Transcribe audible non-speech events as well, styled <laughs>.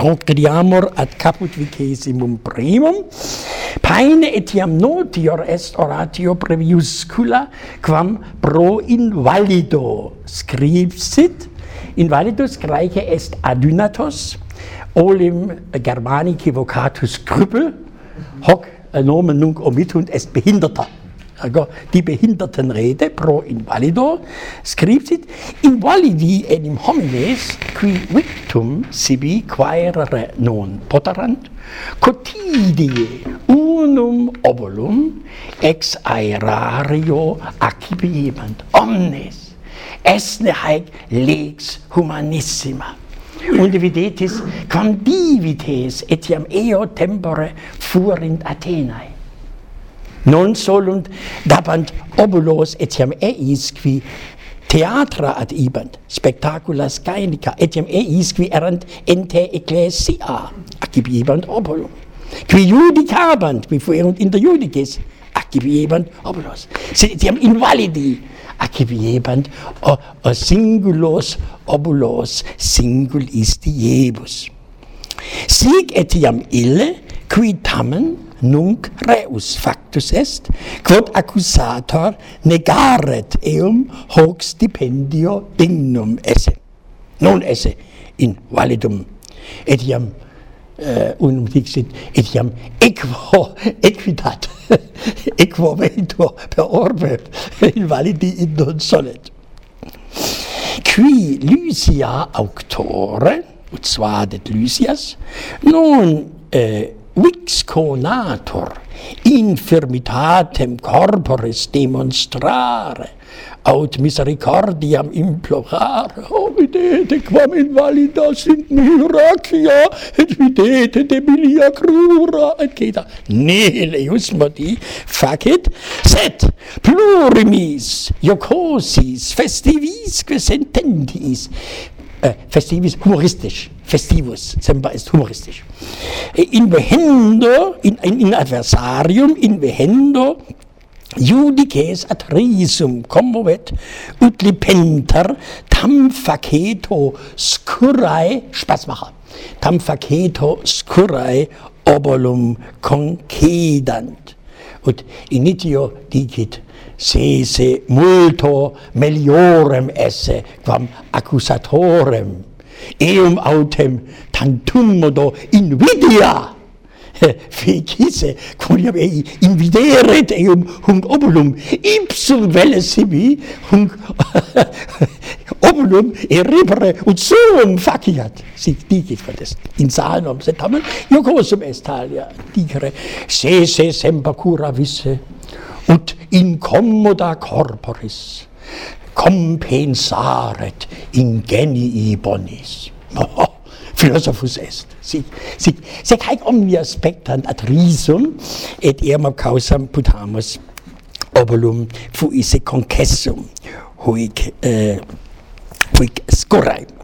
propriamur ad caput vicesimum primum. Paine etiam notior est oratio breviuscula quam pro invalido scripsit invalidus graece est adunatos olim germanici vocatus scripel hoc eh, nomen nunc omitunt est behinderter die Behindertenrede pro invalido scriptit invalidi enim homines qui victum sibi quaerere non poterant cotidie unum obolum ex aerario accipiebant omnes esne haec lex humanissima. Und videtis quam divites etiam eo tempore fuerint Athenae non solunt dabant obulos etiam eis qui theatra ad ibant spectaculas scaenica etiam eis qui erant in te ecclesia accipiebant obulum qui judicabant qui fuerunt inter judices ac ibant obulos. Sed etiam invalidi accipiebant o, o singulos obulos singulistiebus sic etiam ille qui tamen nunc reus factus est, quod accusator negaret eum hoc stipendio dignum esse. Non esse in validum. Et iam eh, unum dixit, et iam equo, equitat, <laughs> equo vento per orbe <laughs> invalidi in non solet. Qui Lysia auctore, ut suadet Lysias, non eh, nix conator infirmitatem corporis demonstrare aut misericordiam implorare. O videte quam invalida sint miracia et videte debilia crura et ceta nihil eus modi facit sed plurimis jocosis festivisque sententis äh, Festivis humoristisch. Festivus, Semper ist humoristisch. Äh, in vehendo, in, in, in adversarium, in vehendo, Judices ad risum commovet, ut lipenter, tam faceto scurae, Spaßmacher, tam faceto scurae obolum concedant ut initio dicit sese multo meliorem esse quam accusatorem eum autem tantum modo invidia. <laughs> Fecisse quoniam ei invideret eum hunc obulum ipsum velle sibi hunc <laughs> قبل الربر sic فاكيات in ديكي فلس إنسان هم ستعمل يقوسم استاليا se سي semper cura visse ut incommoda corporis compensaret ingenii bonis. Oh, philosophus est. Sic, sic, se haec omnia spectant ad risum, et eam causam putamus obolum fuisse concessum, huic eh, quick score. Right.